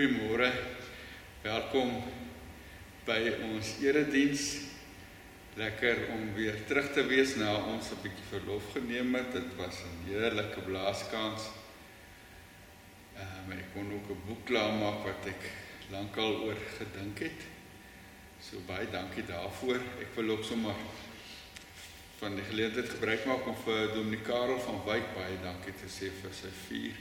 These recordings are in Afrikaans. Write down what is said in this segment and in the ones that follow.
Goeiemôre. Welkom by ons erediens. Lekker om weer terug te wees na ons 'n bietjie verlof geneem het. Dit was 'n heerlike blaaskans. Ehm um, ek kon ook 'n boek klaarmaak wat ek lankal oor gedink het. So baie dankie daarvoor. Ek wil ook sommer van die geleentheid gebruik maak om vir Dominee Karel van Wyk baie dankie te sê vir sy vier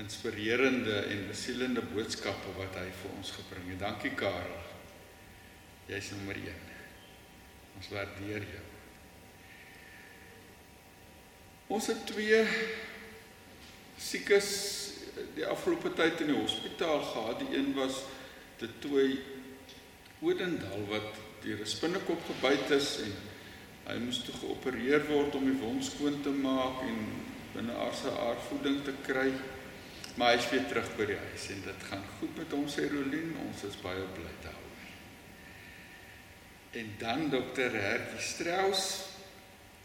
inspirerende en besielende boodskappe wat hy vir ons gebring het. Dankie Karel. Jy's nommer 1. Ons waardeer jou. Ons het twee siekes die afgelope tyd in die hospitaal gehad. Die een was te toe Odendal wat deur 'n spinnekop gebyt is en hy moes toe geopereer word om die wond skoon te maak en binne aardse aardvoeding te kry. Maar hy is weer terug by die huis en dit gaan goed met ons Herolien. Ons is baie bly daaroor. En dan dokter Hertie Strauss.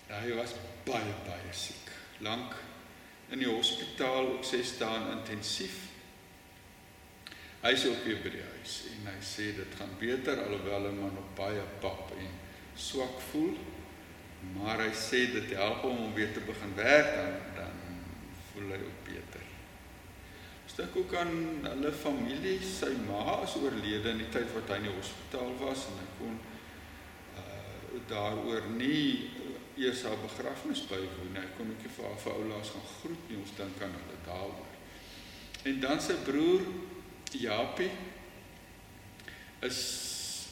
Hy was baie baie siek. Lank in die hospitaal, ook 6 dae intensief. Hy is ook weer by die huis en hy sê dit gaan beter alhoewel hy maar nog baie pap en swak voel. Maar hy sê dit help hom om weer te begin werk dan dan voel hy ook dink ook aan hulle familie. Sy ma is oorlede in die tyd wat hy in die hospitaal was en hy kon uh daaroor nie eers haar begrafnis bywoon nie. Hy kon ook nie vir haar vir oulaas gaan groet nie. Ons dink aan hulle daaroor. En dan sy broer Japie is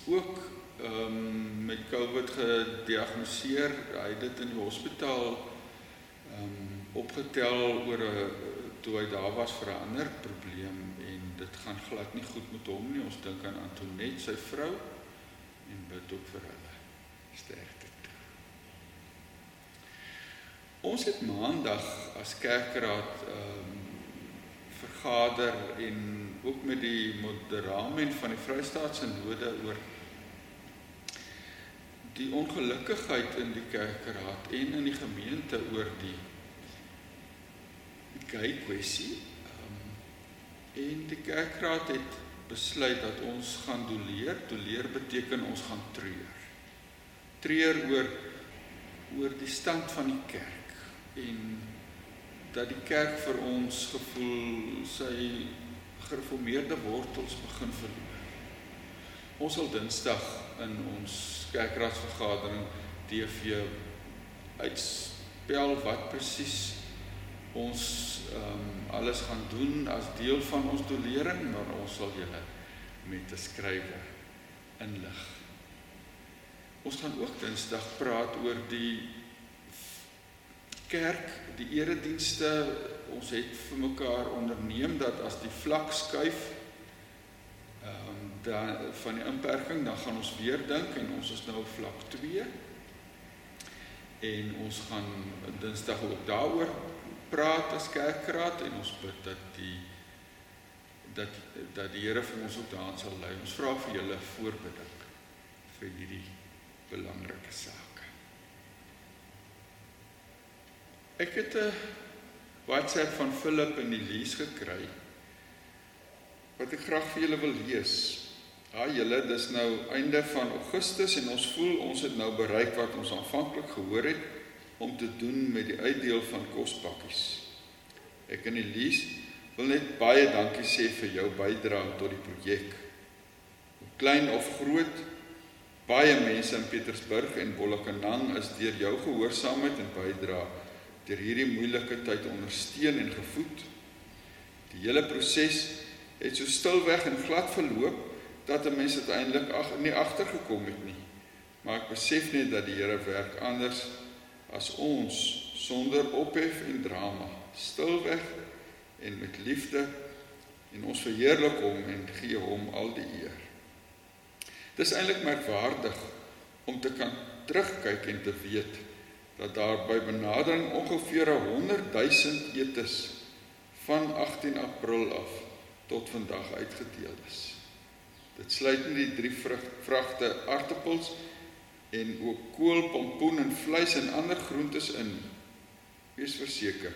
ook ehm um, met COVID gediagnoseer. Hy het dit in die hospitaal ehm um, opgetel oor 'n toe hy daar was vir 'n ander probleem en dit gaan glad nie goed met hom nie. Ons dink aan Antoinette, sy vrou en bid ook vir hulle. Sterkte. Ons het maandag as kerkraad ehm um, vergader en ook met die moderamen van die Vrystaatse Node oor die ongelukkigheid in die kerkraad en in die gemeente oor die gay kwessie. Um, en die kerkraad het besluit dat ons gaan doleer. Doleer beteken ons gaan treur. Treur oor oor die stand van die kerk en dat die kerk vir ons gevoel sy gereformeerde wortels begin verloor. Ons sal Dinsdag in ons kerkraadsvergadering DV uitspel wat presies ons ehm um, alles gaan doen as deel van ons dolering, maar ons sal julle met 'n skrywe inlig. Ons gaan ook Dinsdag praat oor die kerk, die eredienste. Ons het vir mekaar onderneem dat as die vlak skuif ehm um, dan van die inperking, dan gaan ons weer dink en ons is nou op vlak 2. En ons gaan Dinsdag ook daaroor praat as kerkraad en ons bid dat die dat dat die Here vir ons op daan sal lei. Ons vra vir julle voorbidding vir hierdie belangrike saak. Ek het 'n WhatsApp van Philip en Elise gekry wat ek graag vir julle wil lees. Ja, julle, dis nou einde van Augustus en ons voel ons het nou bereik wat ons aanvanklik gehoor het om te doen met die uitdeel van kospakkies. Ek en Elise wil net baie dankie sê vir jou bydrae tot die projek. Klein of groot, baie mense in Pietersburg en Bolkenang is deur jou gehoorsaamheid en bydrae deur hierdie moeilike tyd ondersteun en gevoed. Die hele proses het so stilweg en glad verloop dat 'n mens uiteindelik ag nie agtergekom het nie. Maar ek besef net dat die Here werk anders as ons sonder ophef en drama stilweg en met liefde en ons verheerlik hom en gee hom al die eer. Dis eintlik merkwaardig om te kan terugkyk en te weet dat daar by benadering ongeveer 100 000 etes van 18 April af tot vandag uitgedeel is. Dit sluit nie die drie vrugte aartappels en ook kool, pompoen en vleis en ander groentes in. Wees verseker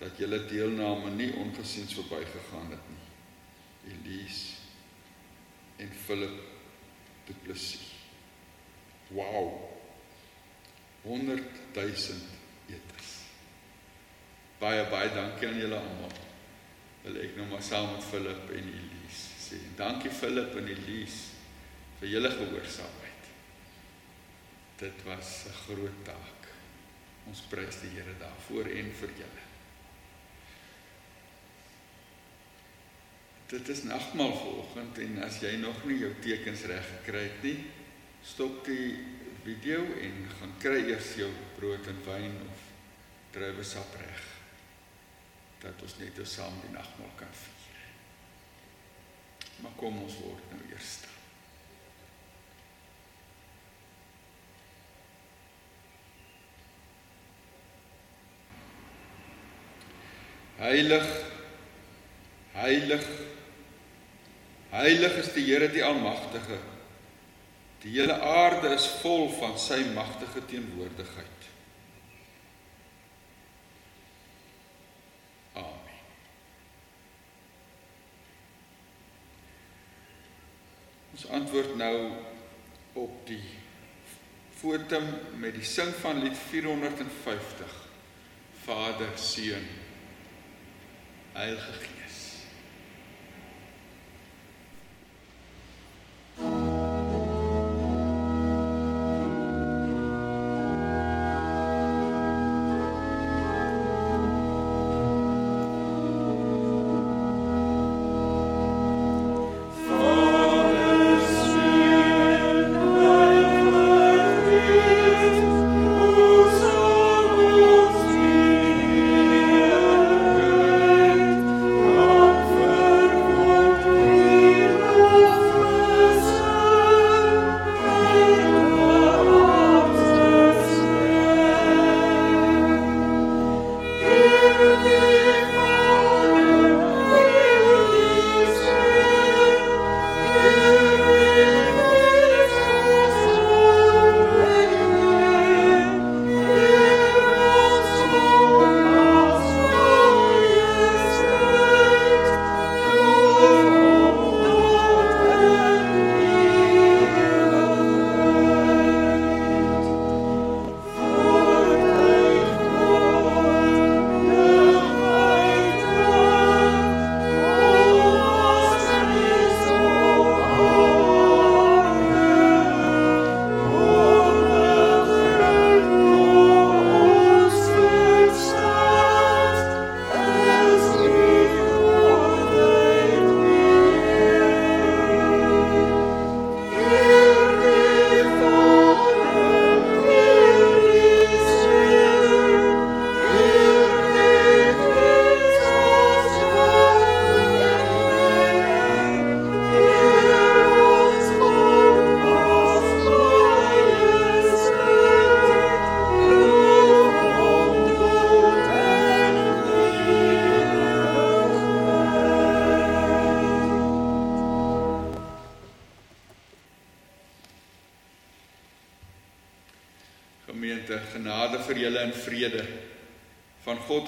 dat julle deelname nie ongesiens verbygegaan het nie. Elise en Philip Du Plessis. Wow. 100 000 eters. Baie baie dankie aan julle almal. Wil ek nou maar saam met Philip en Elise sê. Dankie Philip en Elise vir julle gehoorsaamheid. Dit was 'n groot taak. Ons prys die Here daarvoor en vir julle. Dit is nagmaal vanoggend en as jy nog nie jou tekens reg gekry het nie, stop die video en gaan kry eers jou brood en wyn of druiwesap reg. Dat ons net saam die nagmaal kan vier. Maar kom ons word nou eers stil. Heilig Heilig Heilig is die Here die Almagtige. Die hele aarde is vol van sy magtige teenwoordigheid. Amen. Ons antwoord nou op die fotum met die sing van lied 450. Vader, Seun, I'll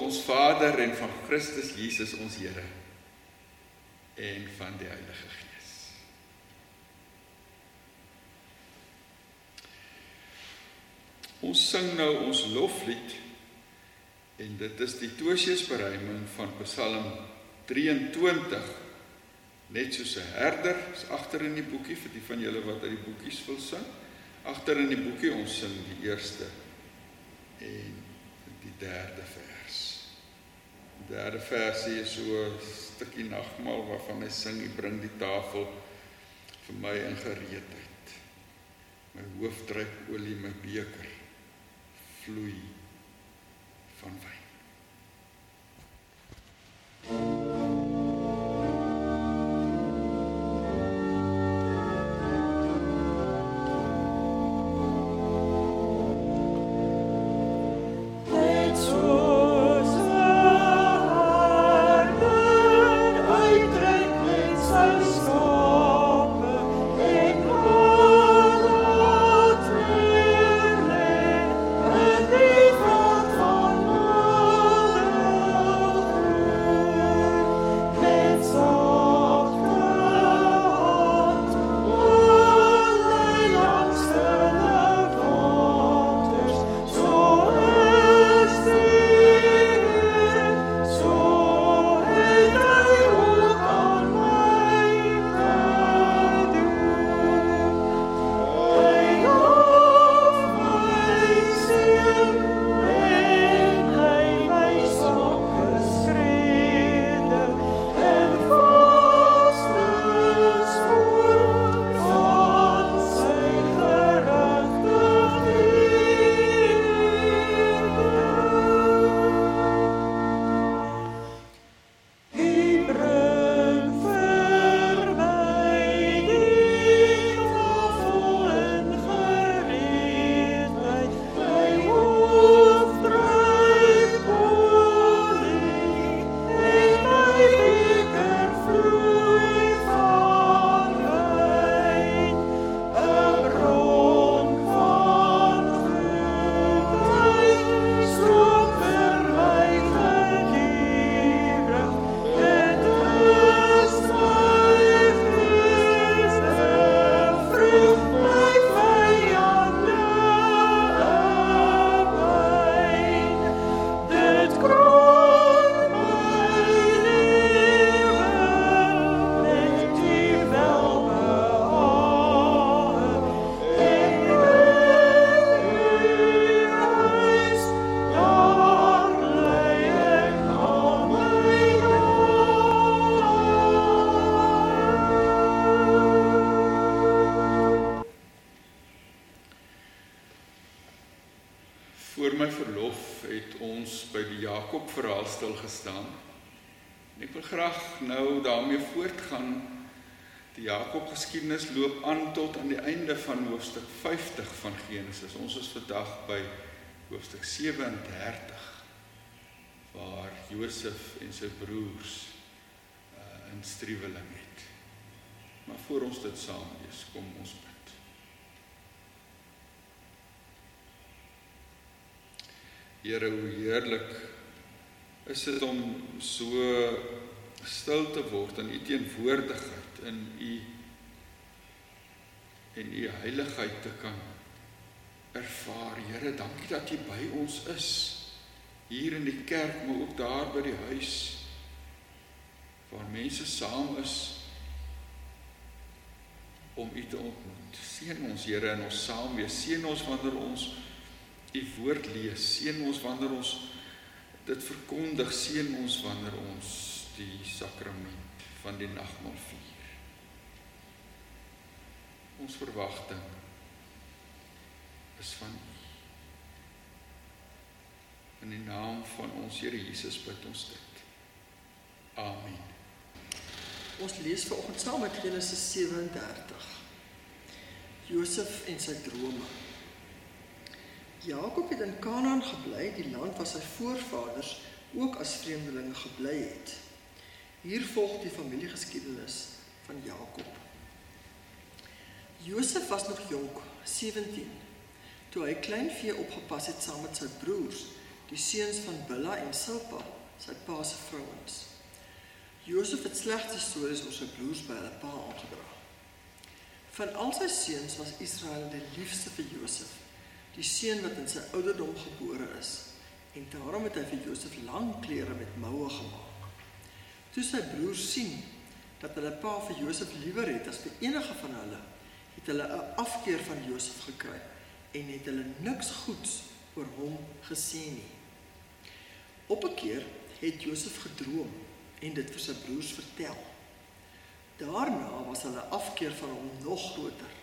Heilige Gees. Christus Jesus ons Here en van die Heilige Gees. Ons sing nou ons loflied en dit is die Tosiusberuiming van Psalm 23 net soos 'n herder is agter in die boekie vir die van julle wat uit die boekies wil sing. Agter in die boekie ons sing die eerste en die derde vers derde versie is so 'n stukkie nagmaal waarvan hy sing, "Hy bring die tafel vir my in gereedheid. My hoof druip olie, my beker vloei van wyn." Voor Jakob geskiedenis loop aan tot aan die einde van hoofstuk 50 van Genesis. Ons is vandag by hoofstuk 37 waar Josef en sy broers uh, in striweling het. Maar voor ons dit saam lees, kom ons bid. Here, hoe heerlik is dit om so stil te word in u teenwoordigheid in u en u heiligheid te kan ervaar. Here, dankie dat u by ons is hier in die kerk, maar ook daar by die huis waar mense saam is om u te ontmoet. Seën ons Here in ons saam wees. Seën ons wanneer ons u woord lees. Seën ons wanneer ons dit verkondig. Seën ons wanneer ons die sakrament van die nagmaal vier. Ons verwagting is van u. In die naam van ons Here Jesus bid ons dit. Amen. Ons lees vanoggend saam met Genesis 37. Josef en sy drome. Jakob het in Kanaan gebly, die land waar sy voorvaders ook as vreemdelinge gebly het. Hier volg die familiegeskiedenis van Jakob. Josef was nog jonk, 17, toe hy kleinvee opgepas het saam met sy broers, die seuns van Bilha en Silpa, sy pa se vrouens. Josef het slegte stories oor sy broers by hulle pa aangedra. Van al sy seuns was Israel die liefste vir Josef die seun wat in sy ouderdom gebore is en daarom het hy vir Josef lang klere met moue gemaak. Toe sy broers sien dat hulle pa vir Josef liewer het as vir enige van hulle, het hulle 'n afkeer van Josef gekry en het hulle niks goeds oor hom gesê nie. Op 'n keer het Josef gedroom en dit vir sy broers vertel. Daarna was hulle afkeer van hom nog groter.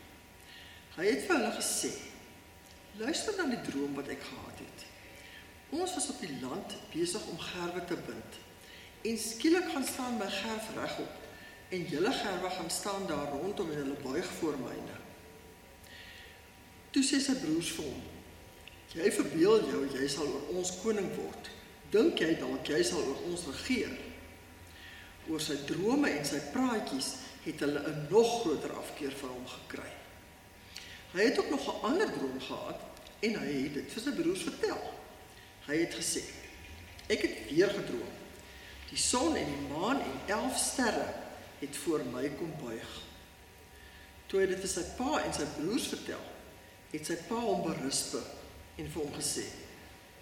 Hy het vir hulle gesê: Luister na die droom wat ek gehad het. Ons was op die land besig om gerwe te bind. En skielik gaan staan my gerf regop en julle gerwe gaan staan daar rondom en hulle buig voor myne. Toe sê sy broers vir hom: "Jy verbeel jou jy sal oor ons koning word. Dink jy dalk jy sal oor ons regeer?" Oor sy drome en sy praatjies het hulle 'n nog groter afkeer van hom gekry. Hy het ook nog 'n ander droom gehad en hy het dit vir sy broers vertel. Hy het gesê: "Ek het weer gedroom. Die son en die maan en 11 sterre het voor my kom buig." Toe hy dit vir sy pa en sy broers vertel, het sy pa hom berisp en vir hom gesê: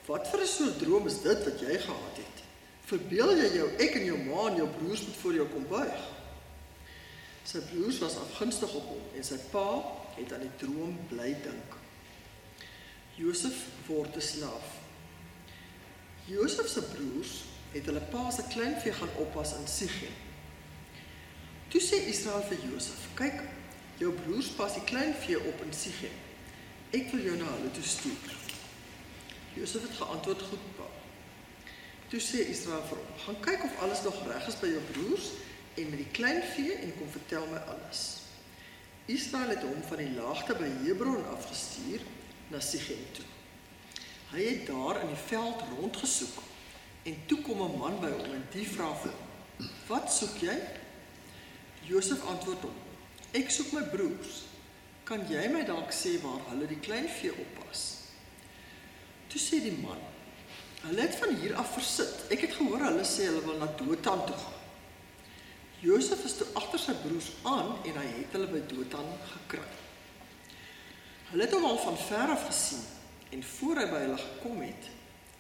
"Wat vir 'n soort droom is dit wat jy gehad het? Verbeel jy jou ek en jou ma en jou broers moet voor jou kom buig?" Sy broers was afgunstig op hom en sy pa het aan die droom bly dink. Josef word 'n slaaf. Josef se broers het hulle pa se kleinvee gaan oppas in Sichem. Toe sê Israel vir Josef: "Kyk, jou broers pas die kleinvee op in Sichem. Ek wil jou na hulle toe stuur." Josef het geantwoord: "Goed, pa." Toe sê Israel vir hom: "Gaan kyk of alles nog reg is by jou broers en met die kleinvee en kom vertel my alles." Israel het hom van die laagte by Hebron afgestuur na Sichem toe. Hy het daar in die veld rondgesoek en toe kom 'n man by hom en die vra vir "Wat soek jy?" Josef antwoord hom: "Ek soek my broers. Kan jy my dalk sê waar hulle die kleinvee oppas?" Toe sê die man: "Hulle het van hier af versit. Ek het gehoor hulle sê hulle wil na Dothan toe gaan." Josef is toe agter sy broers aan en hy het hulle by Dothan gekry. Hulle het hom al van ver af gesien en voor hy by hulle gekom het,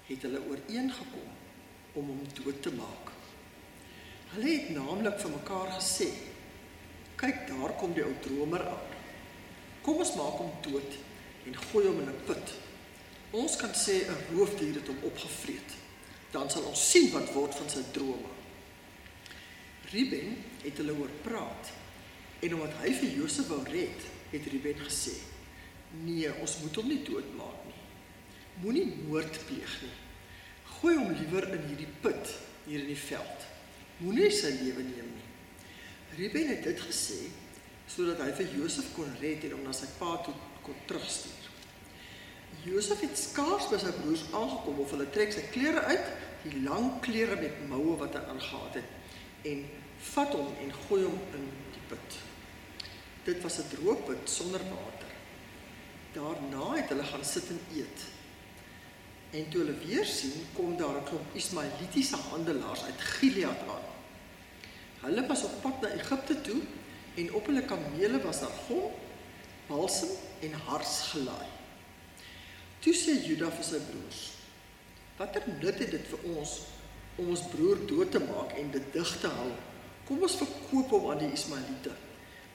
het hulle ooreengekom om hom dood te maak. Hulle het naamlik vir mekaar gesê: "Kyk, daar kom die ou dromer aan. Kom ons maak hom dood en gooi hom in 'n put. Ons kan sê 'n roofdier het hom opgevreet. Dan sal ons sien wat word van sy drome." Ruben het hulle oor praat. En omdat hy vir Josef wou red, het Ruben gesê: "Nee, ons moet hom nie doodmaak nie. Moenie moord pleeg nie. Gooi hom liewer in hierdie put hier in die veld. Moenie sy lewe neem Ruben het dit gesê sodat hy vir Josef kon red en hom na sy pa toe kon terugstuur. Josef het skaars by sy broers aangekom of hulle trek sy klere uit, die lang klere met moue wat hy aangetree het en vat hom en gooi hom in die put. Dit was 'n droë put sonder water. Daarna het hulle gaan sit en eet. En toe hulle weer sien, kom daar 'n klomp Ismaelitiese handelaars uit Gilead aan. Hulle was op pad na Egipte toe en op hulle kamele was daar gom, balsem en hars gelaai. Toe sê Juda vir sy broers: "Watter nut het dit vir ons om ons broer dood te maak en dit dig te hou? Kom ons verkoop hom aan die Ismaeliete.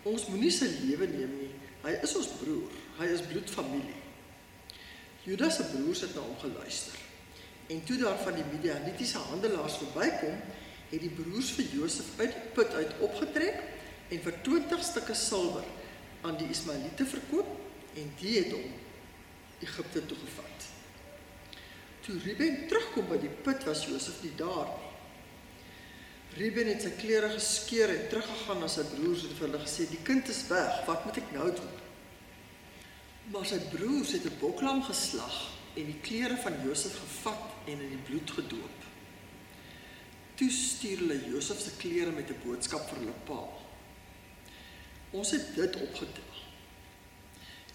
Ons moenie sy lewe neem nie. Hy is ons broer. Hy is bloedfamilie." Juda se broers het na hom geluister. En toe daar van die Midianitiese handelaars verbykom, het die broers vir Josef uit die put uit opgetrek en vir 20 stukke silwer aan die Ismaeliete verkoop en die het hom Egipte toe gevat. Toe Ruben terugkom by die put was Josef nie daar nie. Ruben het sy klere geskeur en teruggegaan na sy broers en vir hulle gesê die kind is weg, wat moet ek nou doen? Maar sy broers het 'n boklam geslag en die klere van Josef gevat en in die bloed gedoop. Toe stuur hulle Josef se klere met 'n boodskap vir hulle pa. Ons het dit opgetel.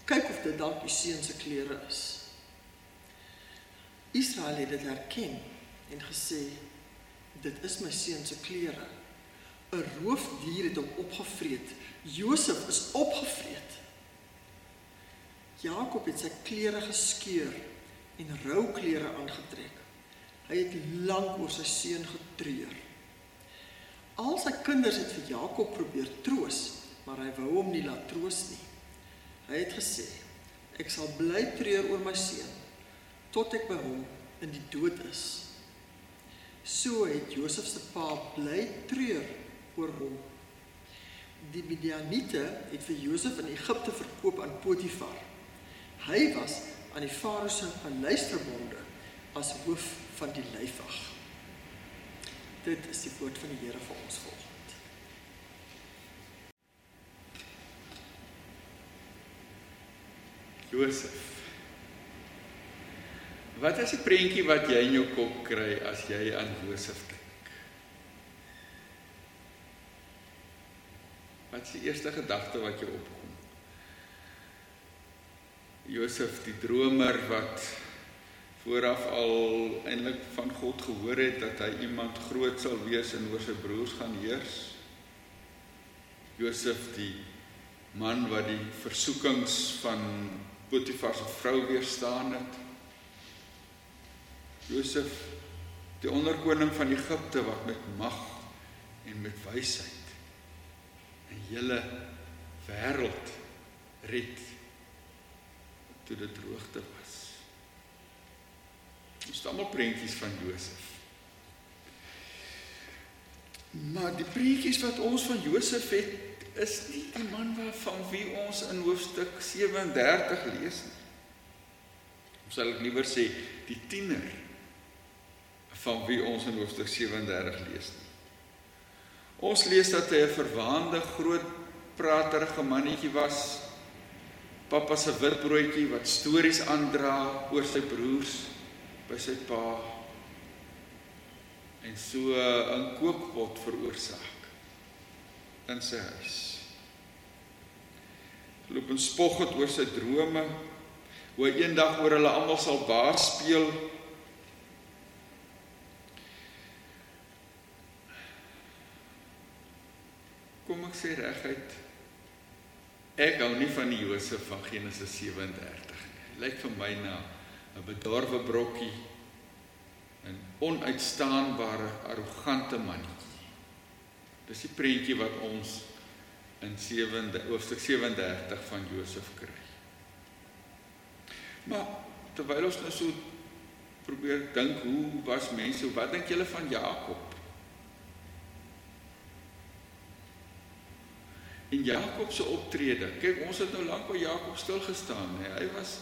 Kyk of dit dalk die seun se klere is. Israel het dit herken en gesê dit is my seun se klere. 'n Roofdier het hom opgevreet. Josef is opgevreet. Jakob het sy klere geskeur en rou klere aangetrek. Hy het lank oor sy seun getreur. Al sy kinders het vir Jakob probeer troos, maar hy wou hom nie laat troos nie. Hy het gesê: "Ek sal bly treur oor my seun tot ek by hom in die dood is." So het Josef se pa bly treur oor hom. Die Midianiete het vir Josef in Egipte verkoop aan Potifar. Hy was aan die farao se paleis verbonde as hoof van die leifwag. Dit is die woord van die Here vir ons volgende. Josef. Wat is 'n prentjie wat jy in jou kop kry as jy aan Josef dink? Wat is die eerste gedagte wat jou opkom? Josef die dromer wat vooraf al eintlik van God gehoor het dat hy iemand groot sal wees en oor sy broers gaan heers. Josef die man wat die versoekings van Potifar se vrou weerstaan het. Josef die onderkoning van Egipte wat met mag en met wysheid 'n hele wêreld red toe dit droogte het almal prentjies van Josef. Maar die prentjies wat ons van Josef het, is nie die man waarvan wie ons in hoofstuk 37 lees nie. Ons sal liewer sê die tiener van wie ons in hoofstuk 37 lees nie. Ons lees dat hy 'n verwaande groot praterige mannetjie was. Pappa se witbroodjie wat stories aandra oor sy broers by sy pa en so 'n kookpot veroorsaak in sy huis. Loop en spog het oor sy drome, hoe hy eendag oor hulle almal sal baar speel. Kom ek sê reguit ek hou nie van die Josef van Genesis 37 nie. Lyk vir my na 'n bedorwe brokkie 'n onuitstaanbare arrogante mannetjie. Dis die prentjie wat ons in 7de hoofstuk 37 van Josef kry. Maar terwyl ons nou so probeer dink hoe was mense, wat dink julle van Jakob? En Jakob se optrede. Kyk, ons het nou lank by Jakob stil gestaan, hè. Hy was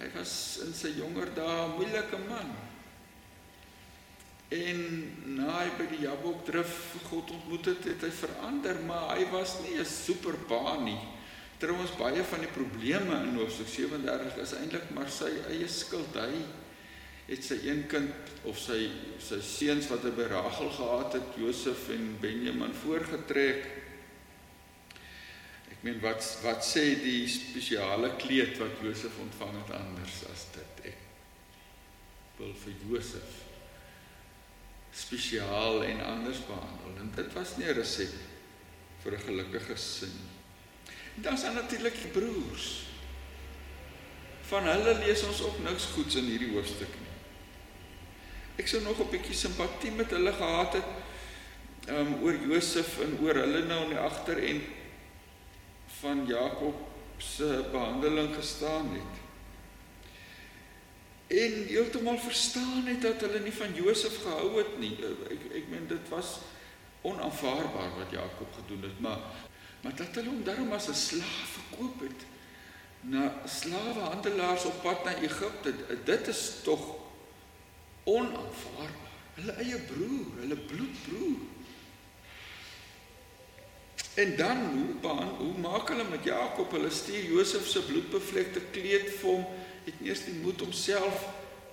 Hy was in sy jonger dae 'n moeilike man. En na hy by die Jabok drif God ontmoet het, het hy verander, maar hy was nie 'n superpa nie. Trouwens baie van die probleme in Hoofstuk 37 is eintlik maar sy eie skuld. Hy het sy een kind of sy sy seuns wat hy by Rachel gehad het, Josef en Benjamin voorgetrek. Ek meen wat wat sê die spesiale kleed wat Josef ontvang het anders as dit ek wil vir Josef spesiaal en anders behandel en dit was nie 'n resep vir 'n gelukkige gesin. Dan is daar natuurlik die broers. Van hulle lees ons ook niks goeds in hierdie hoofstuk nie. Ek sou nog 'n bietjie simpatie met hulle gehad het um oor Josef en oor hulle nou in die agterend van Jakob se behandeling gestaan het. En heeltemal verstaan het dat hulle nie van Josef gehou het nie. Ek ek meen dit was onaanvaarbaar wat Jakob gedoen het, maar maar dat hulle hom daarom as 'n slaaf verkoop het na slawehandelaars op pad na Egipte, dit is tog onaanvaarbaar. Hulle eie broer, hulle bloedbroer. En dan hoe baan, hoe maak hulle met Jakob? Hulle stuur Josef se bloedbevlekte kleed vir hom. Het nie eers die moed om self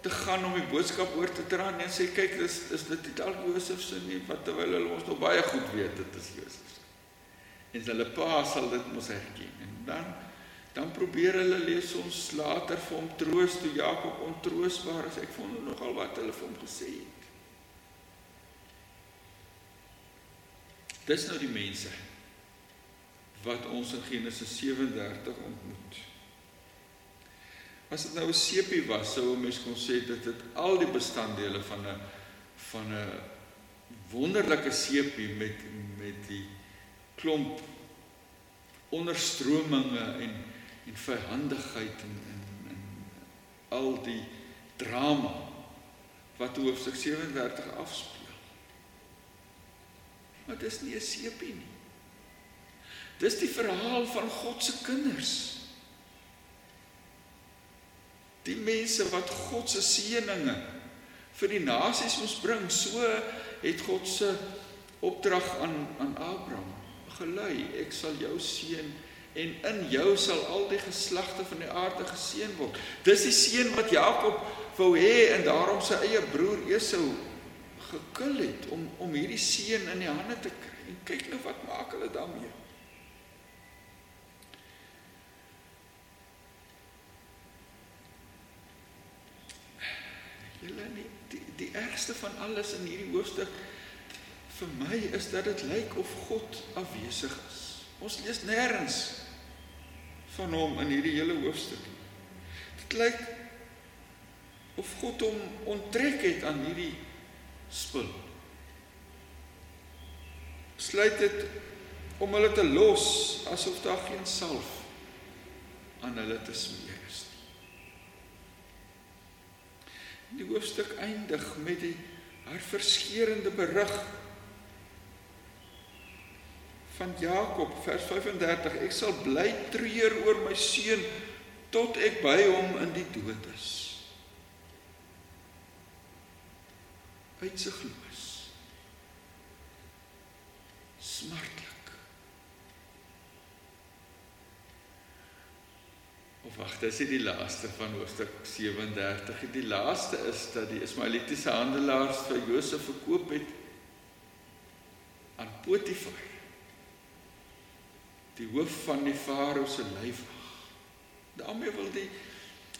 te gaan om die boodskap oor te dra en sê kyk, dis is dit nie dalk Josef se nie, wat terwyl hulle ons nog baie goed weet dit is Josef se. En hulle pa sal dit mos herken. En dan dan probeer hulle lees ons later vir hom troos toe Jakob ontroosbaar is. Ek vond nogal wat hulle vir hom gesê het. Dis nou die mense wat ons in Genesis 37 ontmoet. As dit nou 'n sepie was, sou 'n mens kon sê dit het al die bestanddele van 'n van 'n wonderlike sepie met met die klomp onderstrominge en en vyhandigheid en en, en al die drama wat hoofstuk 37 afspeel. Maar dit is nie 'n sepie nie. Dis die verhaal van God se kinders. Die mense wat God se seëninge vir die nasies moes bring, so het God se opdrag aan aan Abraham gelei. Ek sal jou seën en in jou sal al die geslagte van die aarde geseën word. Dis die seën wat Jakob wou hê en daarom sy eie broer Esau gekil het om om hierdie seën in die hande te kry. En kyk nou wat maak hulle daarmee. Julle nie die, die ergste van alles in hierdie hoofstuk vir my is dat dit lyk of God afwesig is. Ons lees nêrens van hom in hierdie hele hoofstuk. Dit lyk of God hom onttrek het aan hierdie spul. Sluit dit om hulle te los asof daar geen salf aan hulle te smeer is nie. Die hoofstuk eindig met die hartverskeurende berig van Jakob vers 35 ek sal bly treur oor my seun tot ek by hom in die dood is. Uitsigloos smartlik of wag dis die laaste van hoofstuk 37 die laaste is dat die Ismaelitiese handelaars vir Josef verkoop het aan Potifar die hoof van die farao se lyfwag. daarmee wil die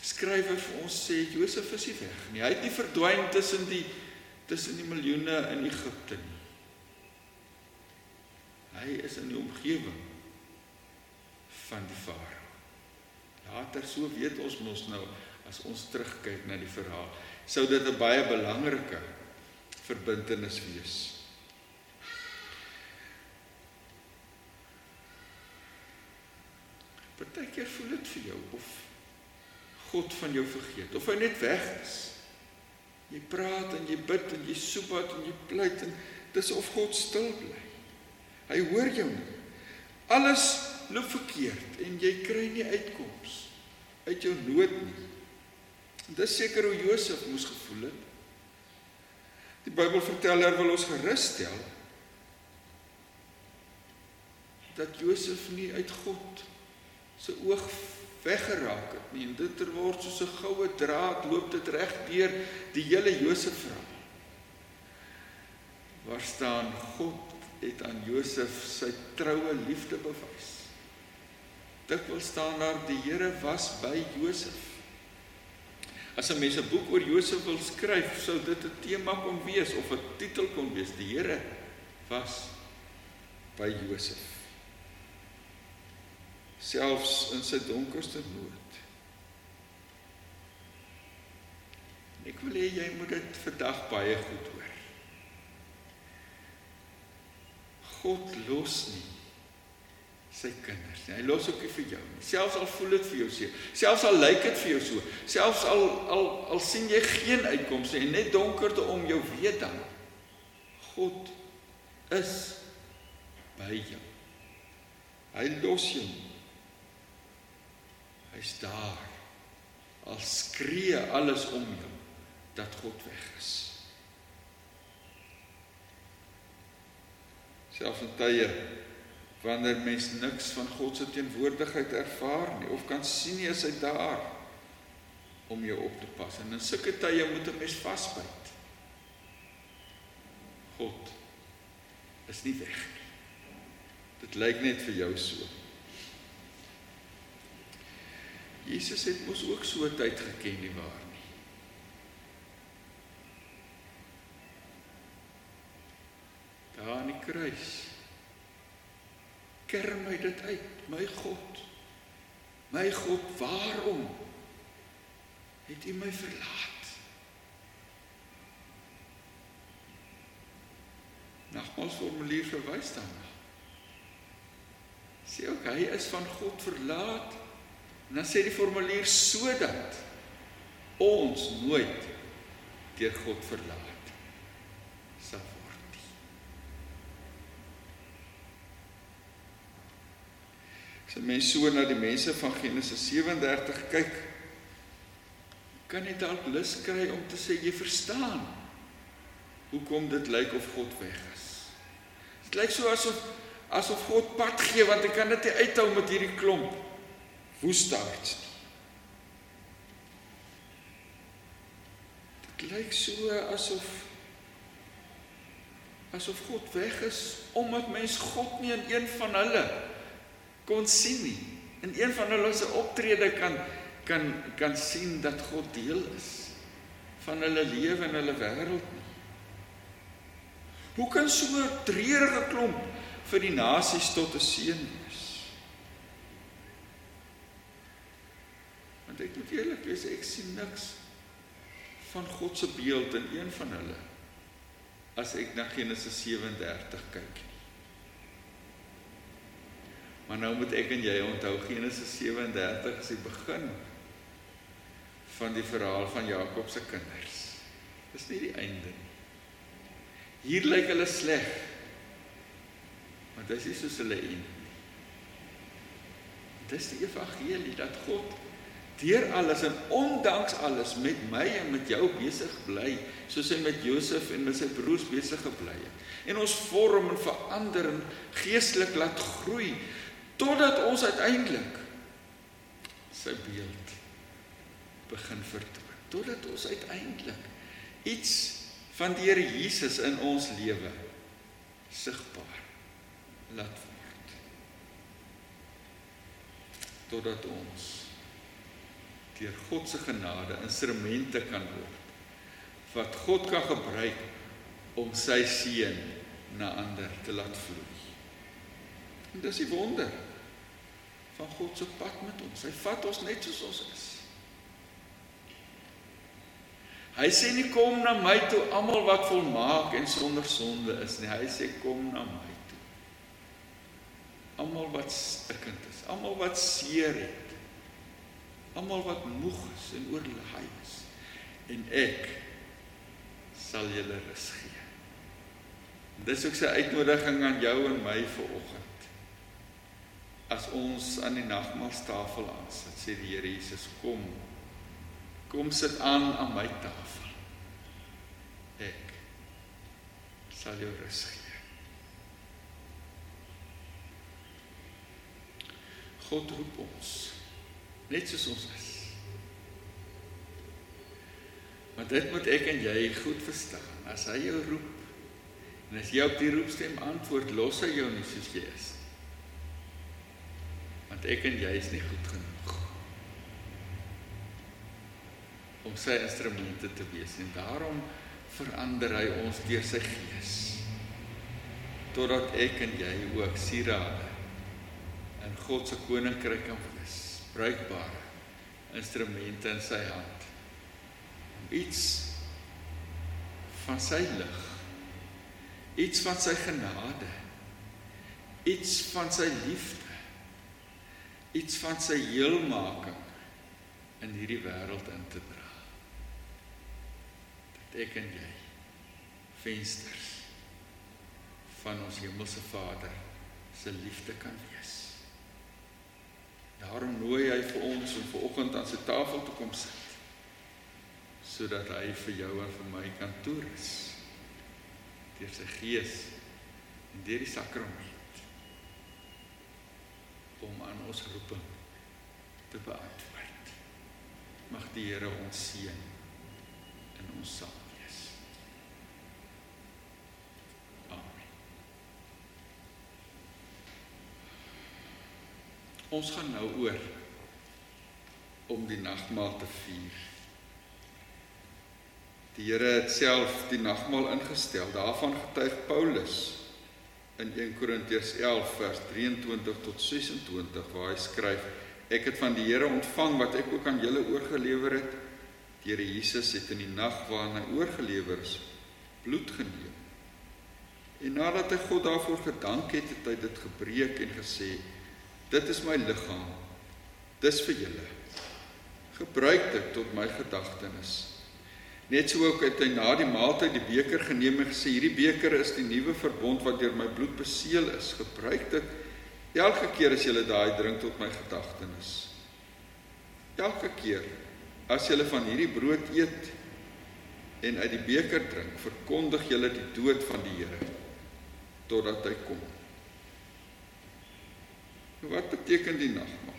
skrywer vir ons sê Josef is nie weg nie. Hy het nie verdwyn tussen die tussen die miljoene in Egipte nie. Hy is in die omgewing van die farao. Later so weet ons mos nou as ons terugkyk na die verhaal, sou dit 'n baie belangrike verbintenis wees. Partykeer voel dit vir jou of God van jou vergeet of hy net weg is. Jy praat en jy bid en jy soek wat en jy pleit en dis of God stil bly. Hy hoor jou nie. Alles loop verkeerd en jy kry nie uitkoms uit jou nood nie. Dis seker hoe Josef moes gevoel het. Die Bybel vertel hy wil ons gerus stel dat Josef nie uit God se oog weggeraak het nie. En dit word soos 'n goue draad loop dit reg deur die hele Josef verhaal. Waar staan God het aan Josef sy troue liefde bewys. Dit wil staan daar die Here was by Josef. As 'n mens 'n boek oor Josef wil skryf, sou dit 'n tema kon wees of 'n titel kon wees. Die Here was by Josef. Selfs in sy donkerste nood. Ek wil hê jy moet dit vandag baie goed hoor. God los nie sy kinders nie. Hy los ook nie vir jou nie. Selfs al voel dit vir jou so. Selfs al lyk dit vir jou so. Selfs al al al sien jy geen uitkomste en net donkerte om jou weet dan. God is by jou. Hy los jou. Hy's daar. Al skree alles om jou dat God weg is. selfs in tye wanneer mens niks van God se teenwoordigheid ervaar nie of kan sien nie is hy daar om jou op te pas. En in sulke tye moet 'n mens vasbyt. God is nie weg nie. Dit lyk net vir jou so. Jesus het mos ook so tyd geken nie waar daar aan die kruis. Kerm my dit uit, my God. My God, waarom het U my verlaat? Nogmals formulier verwys daarna. Sê ook hy is van God verlaat. En dan sê die formulier sodat ons nooit deur God verlaat As 'n mens so na die mense van Genesis 37 kyk, kan jy dalk lus kry om te sê jy verstaan hoekom dit lyk of God weg is. Dit lyk so asof asof God pad gee want hy kan dit nie uithou met hierdie klomp woestaards nie. Dit lyk so asof asof God weg is omdat mens God nie in een van hulle kon sien nie. In een van hulle se optrede kan kan kan sien dat God deel is van hulle lewe en hulle wêreld nie. Hoe kan so 'n treurige klomp vir die nasies tot 'n seën wees? Want ek moet eerlik wees, ek sien niks van God se beeld in een van hulle as ek na Genesis 37 kyk. Maar nou moet ek en jy onthou Genesis 37 is die begin van die verhaal van Jakob se kinders. Dis nie die einde nie. Hier lyk hulle sleg. Maar dis nie soos hulle een. Dis die evangelie dat God deur alles en ondanks alles met my en met jou besig bly, soos hy met Josef en met sy broers besig gebly het. En ons vorm en verander en geestelik laat groei totdat ons uiteindelik sy beeld begin vertoon. Totdat ons uiteindelik iets van die Here Jesus in ons lewe sigbaar laat word. Totdat ons deur God se genade instrumente kan word wat God kan gebruik om sy seën na ander te laat vloei. En dis die wonder van God se pad met ons. Hy vat ons net soos ons is. Hy sê nie kom na my toe almal wat volmaak en sonder sonde is nie. Hy sê kom na my toe. Almal wat stikkend is, almal wat seer het. Almal wat moeg is en oorlaai is. En ek sal julle rus gee. Dis ook sy uitnodiging aan jou en my vanoggend as ons aan die nagmaaltafel aansit, sê die Here Jesus kom Kom sit aan aan my tafel. Ek sal jou rus gee. God roep ons net soos ons is. Maar dit moet ek en jy goed verstaan. As hy jou roep en as jy op die roepstem antwoord, los hy jou nie soos jy is. Want ek en jy is nie goed genoeg om sy instrumente te wees en daarom verander hy ons deur sy gees totdat ek en jy ook sierade in God se koninkryk kan wees bruikbare instrumente in sy hand. Om iets van sy lig iets van sy genade iets van sy liefde iets van sy heelmaking in hierdie wêreld in te dra ek en jy vensters van ons hemelse Vader se liefde kan wees. Daarom nooi hy vir ons om vanoggend aan sy tafel te kom sit sodat hy vir jou en vir my kan toerus deur sy gees en deur die sakrament om aan ons roeping te beantwoord. Mag die Here ons seën in ons saak. Ons gaan nou oor om die nagmaal te vier. Die Here het self die nagmaal ingestel. Daarvan getuig Paulus in 1 Korintiërs 11 vers 23 tot 26 waar hy skryf: Ek het van die Here ontvang wat ek ook aan julle oorgelewer het. Die Here Jesus het in die nag waarin hy oorgelewer is, bloed geneem. En nadat hy God daarvoor gedank het, het hy dit gebreek en gesê: Dit is my liggaam. Dis vir julle. Gebruik dit tot my gedagtenis. Net so ook het hy na die maaltyd die beker geneem en gesê hierdie beker is die nuwe verbond wat deur my bloed beseël is. Gebruik dit elke keer as jy daai drink tot my gedagtenis. Elke keer as jy van hierdie brood eet en uit die beker drink, verkondig jy die dood van die Here totdat hy kom. Wat beteken die nagmaal?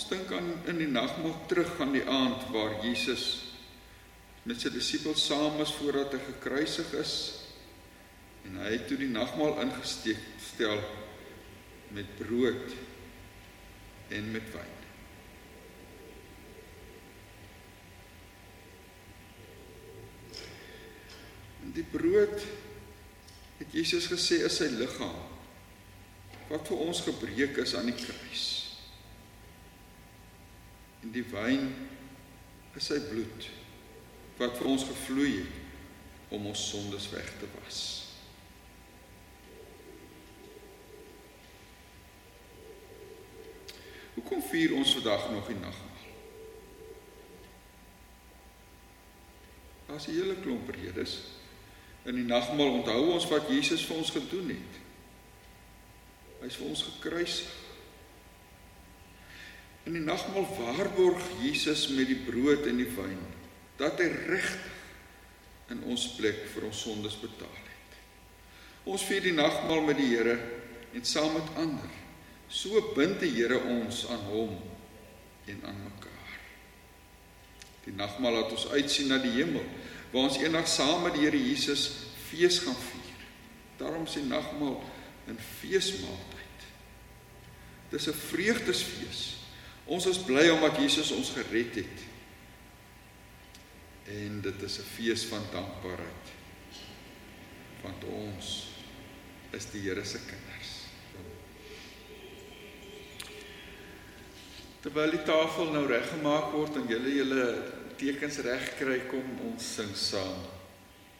Ons dink aan in die nagmaal terug aan die aand waar Jesus met sy disippels saam is voordat hy gekruisig is en hy het toe die nagmaal ingesteek stel met brood en met wyn. die brood het Jesus gesê is sy liggaam wat vir ons gebreek is aan die kruis. En die wyn is sy bloed wat vir ons gevloei het om ons sondes weg te was. Hoekom vier ons vandag nog die nagmaal? Daar's 'n hele klomp redes in die nagmaal onthou ons wat Jesus vir ons gedoen het. Hy's vir ons gekruisig. In die nagmaal waarborg Jesus met die brood en die wyn dat hy regtig in ons plek vir ons sondes betaal het. Ons vier die nagmaal met die Here en saam met ander. So bind die Here ons aan hom en aan mekaar. Die nagmaal laat ons uitsien na die hemel waar ons eendag saam met die Here Jesus fees gaan vier. Daarom sê nagmaal 'n feesmaaltyd. Dis 'n vreugdesfees. Ons is bly omdat Jesus ons gered het. En dit is 'n fees van dankbaarheid. Want ons is die Here se kinders. Terwyl die tafel nou reggemaak word en julle julle tekens reg kry kom ons sing saam.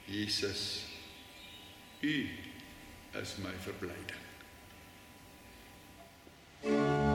Jesus, U is my verblyding. Paas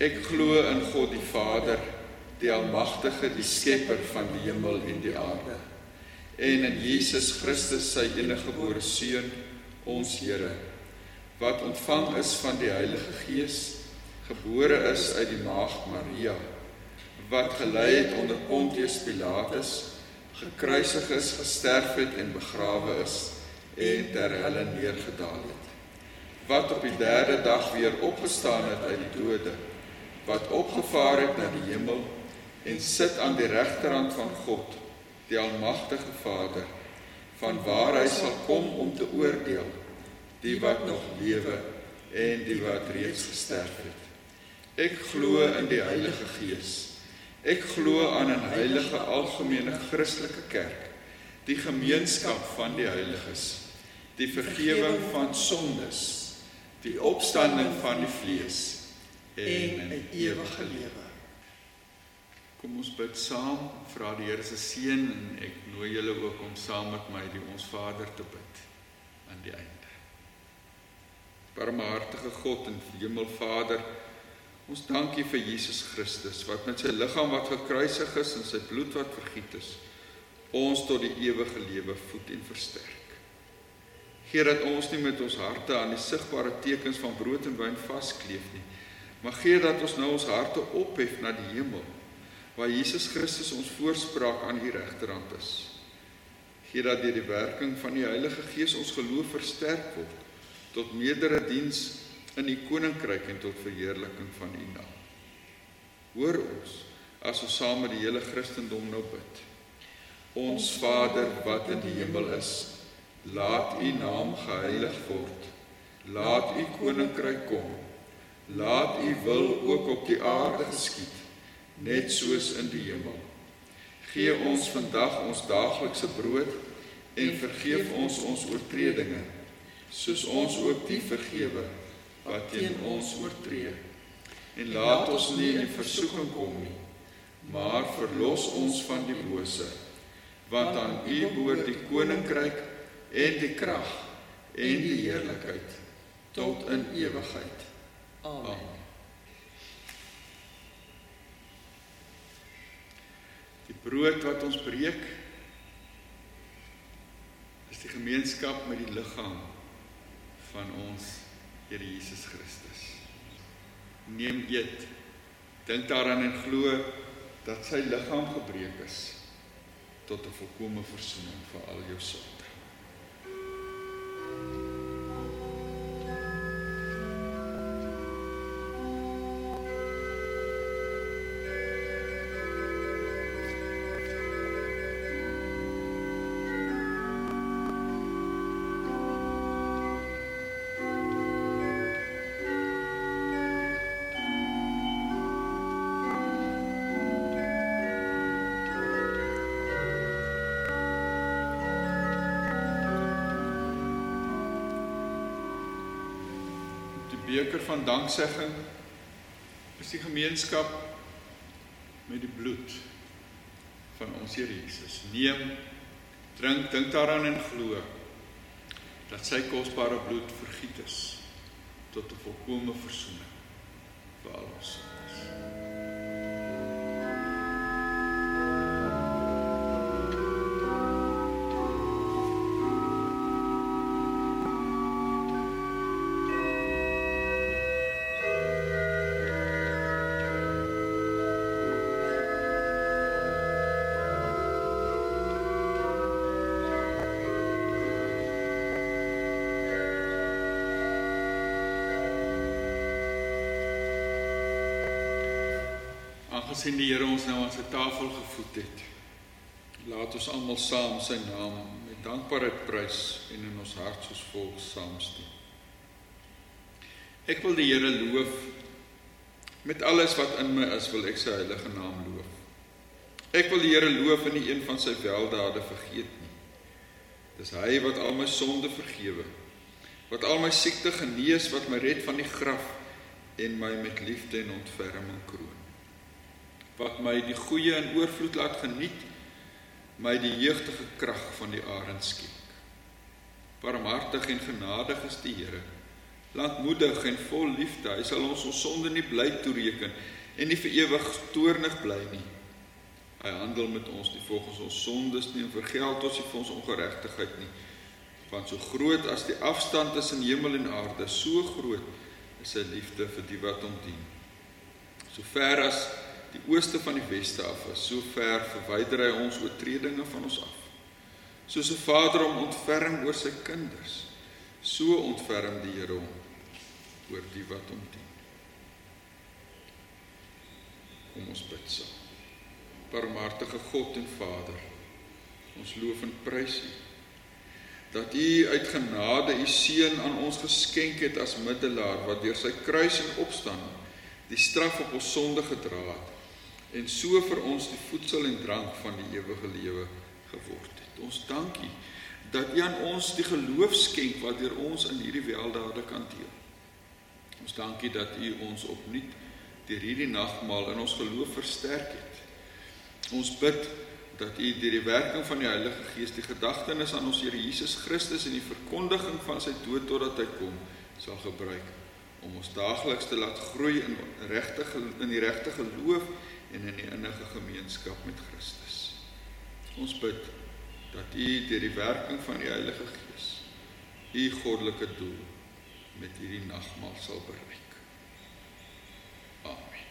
Ek glo in God die Vader, die almagtige, die skepper van die hemel en die aarde, en in Jesus Christus, sy eniggebore seun, ons Here, wat ontvang is van die Heilige Gees, gebore is uit die maagd Maria, wat gelei het onder Pontius Pilatus, gekruisig is, gesterf het en begrawe is en ter helle neergedaal het. Wat op die 3de dag weer opgestaan het uit die dode, wat opgevaar het na die hemel en sit aan die regterhand van God, die almagtige Vader, van waar hy sal kom om te oordeel die wat nog lewe en die wat reeds gesterf het. Ek glo in die Heilige Gees. Ek glo aan 'n heilige algemene Christelike kerk, die gemeenskap van die heiliges, die vergifnis van sondes, die opstanding van die vlees en 'n ewige lewe. Kom ons bid saam, vra die Here se seën en ek nooi julle ook om saam met my die ons Vader te bid aan die einde. Barmhartige God en Hemelvader, Ons dank U vir Jesus Christus wat met sy liggaam wat gekruisig is en sy bloed wat vergiet is, ons tot die ewige lewe voed en versterk. Geer dat ons nie met ons harte aan die sigbare tekens van brood en wyn vaskleef nie, maar gee dat ons nou ons harte ophef na die hemel waar Jesus Christus ons voorspraak aan U regterhand is. Gee dat deur die werking van die Heilige Gees ons geloof versterk word tot meerdere diens in die koninkryk en tot verheerliking van U naam. Hoor ons as ons saam met die hele Christendom nou bid. Ons Vader wat in die hemel is, laat U naam geheilig word. Laat U koninkryk kom. Laat U wil ook op die aarde geskied, net soos in die hemel. Gee ons vandag ons daaglikse brood en vergeef ons ons oortredinge, soos ons ook die vergewe wat teen ons oortree. En laat ons nie in versoeking kom nie, maar verlos ons van die bose. Want aan U behoort die koninkryk en die krag en die heerlikheid tot in ewigheid. Amen. Die brood wat ons breek is die gemeenskap met die liggaam van ons Here Jesus Christus. Neem eet. Dink daaraan en glo dat sy liggaam gebreek is tot 'n volkomme verzoening vir al jou sonde. Beker van danksegging is die gemeenskap met die bloed van ons Here Jesus. Neem, drink, dink daaraan en glo dat sy kosbare bloed vergiet is tot 'n volkomme verzoening vir al ons sondes. Aangesien die Here ons nou aan sy tafel gevoed het. Laat ons almal saam sy naam met dankbaarheid prys en in ons hart soos volk saamstem. Ek wil die Here loof met alles wat in my is, wil ek sy heilige naam loof. Ek wil die Here loof en nie een van sy weldade vergeet nie. Dis hy wat al my sonde vergewe, wat al my siekte genees, wat my red van die graf en my met liefde en ontferming kroon wat my die goeie in oorvloed laat geniet my die jeugtige krag van die arend skenk. Barmhartig en genadig is die Here. Lankmoedig en vol liefde. Hy sal ons ons sonde nie bly toereken en nie vir ewig toornig bly nie. Hy handel met ons nie volgens ons sondes nie en vergeld ons nie vir ons ongeregtigheid nie. Want so groot as die afstand tussen hemel en aarde, so groot is sy liefde vir die wat hom dien. So ver as die ooste van die weste af is, so ver verwyder hy ons oortredinge van ons af. Soos 'n vader hom ontferm oor sy kinders, so ontferm die Here hom oor die wat hom dien. Kom ons bid saam. Barmhartige God en Vader, ons loof en prys U dat U uit genade U seun aan ons geskenk het as middelaar wat deur sy kruis en opstanding die straf op ons sonde gedra het en so vir ons die voedsel en drank van die ewige lewe geword het. Ons dankie dat U aan ons die geloof skenk wat deur ons in hierdie weldade kan deel. Ons dankie dat U ons opnuut deur hierdie nagmaal in ons geloof versterk het. Ons bid dat U deur die werking van die Heilige Gees die gedagtenis aan ons Here Jesus Christus en die verkondiging van sy dood totdat hy kom sal gebruik om ons daagliks te laat groei in regte in die regte geloof en in die innige gemeenskap met Christus. Ons bid dat U deur die werking van die Heilige Gees U goddelike doel met hierdie nagmaal sal bereik. Amen.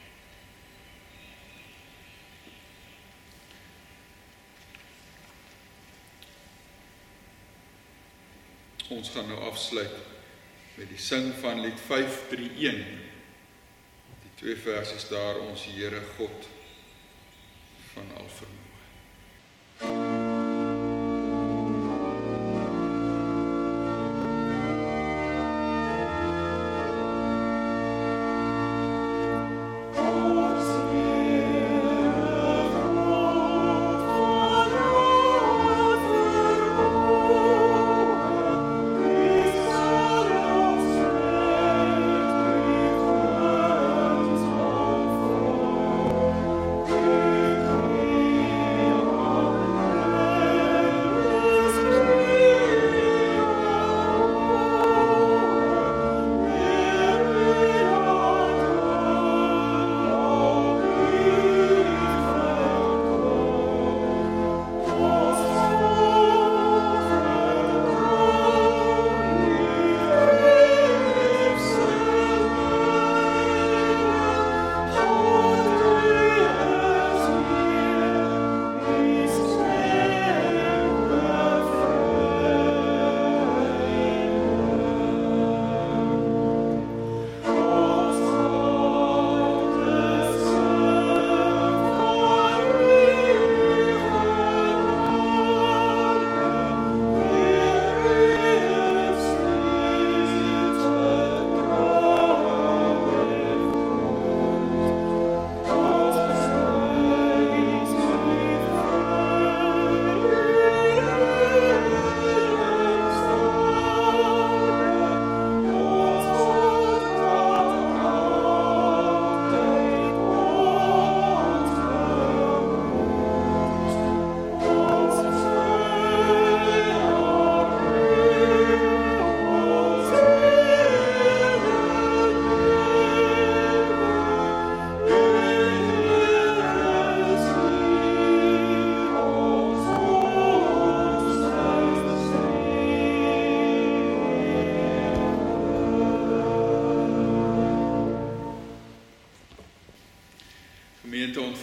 Ons gaan nou afsluit met die sing van lied 531 twee versies daar ons Here God van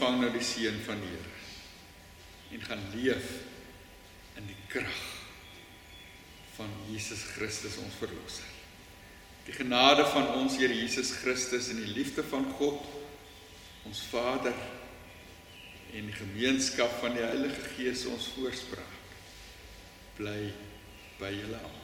al vermoë. seën van die Here en gaan leef in die krag van Jesus Christus ons verlosser. Die genade van ons Here Jesus Christus en die liefde van God ons Vader en die gemeenskap van die Heilige Gees ons voorspraak bly by julle almal.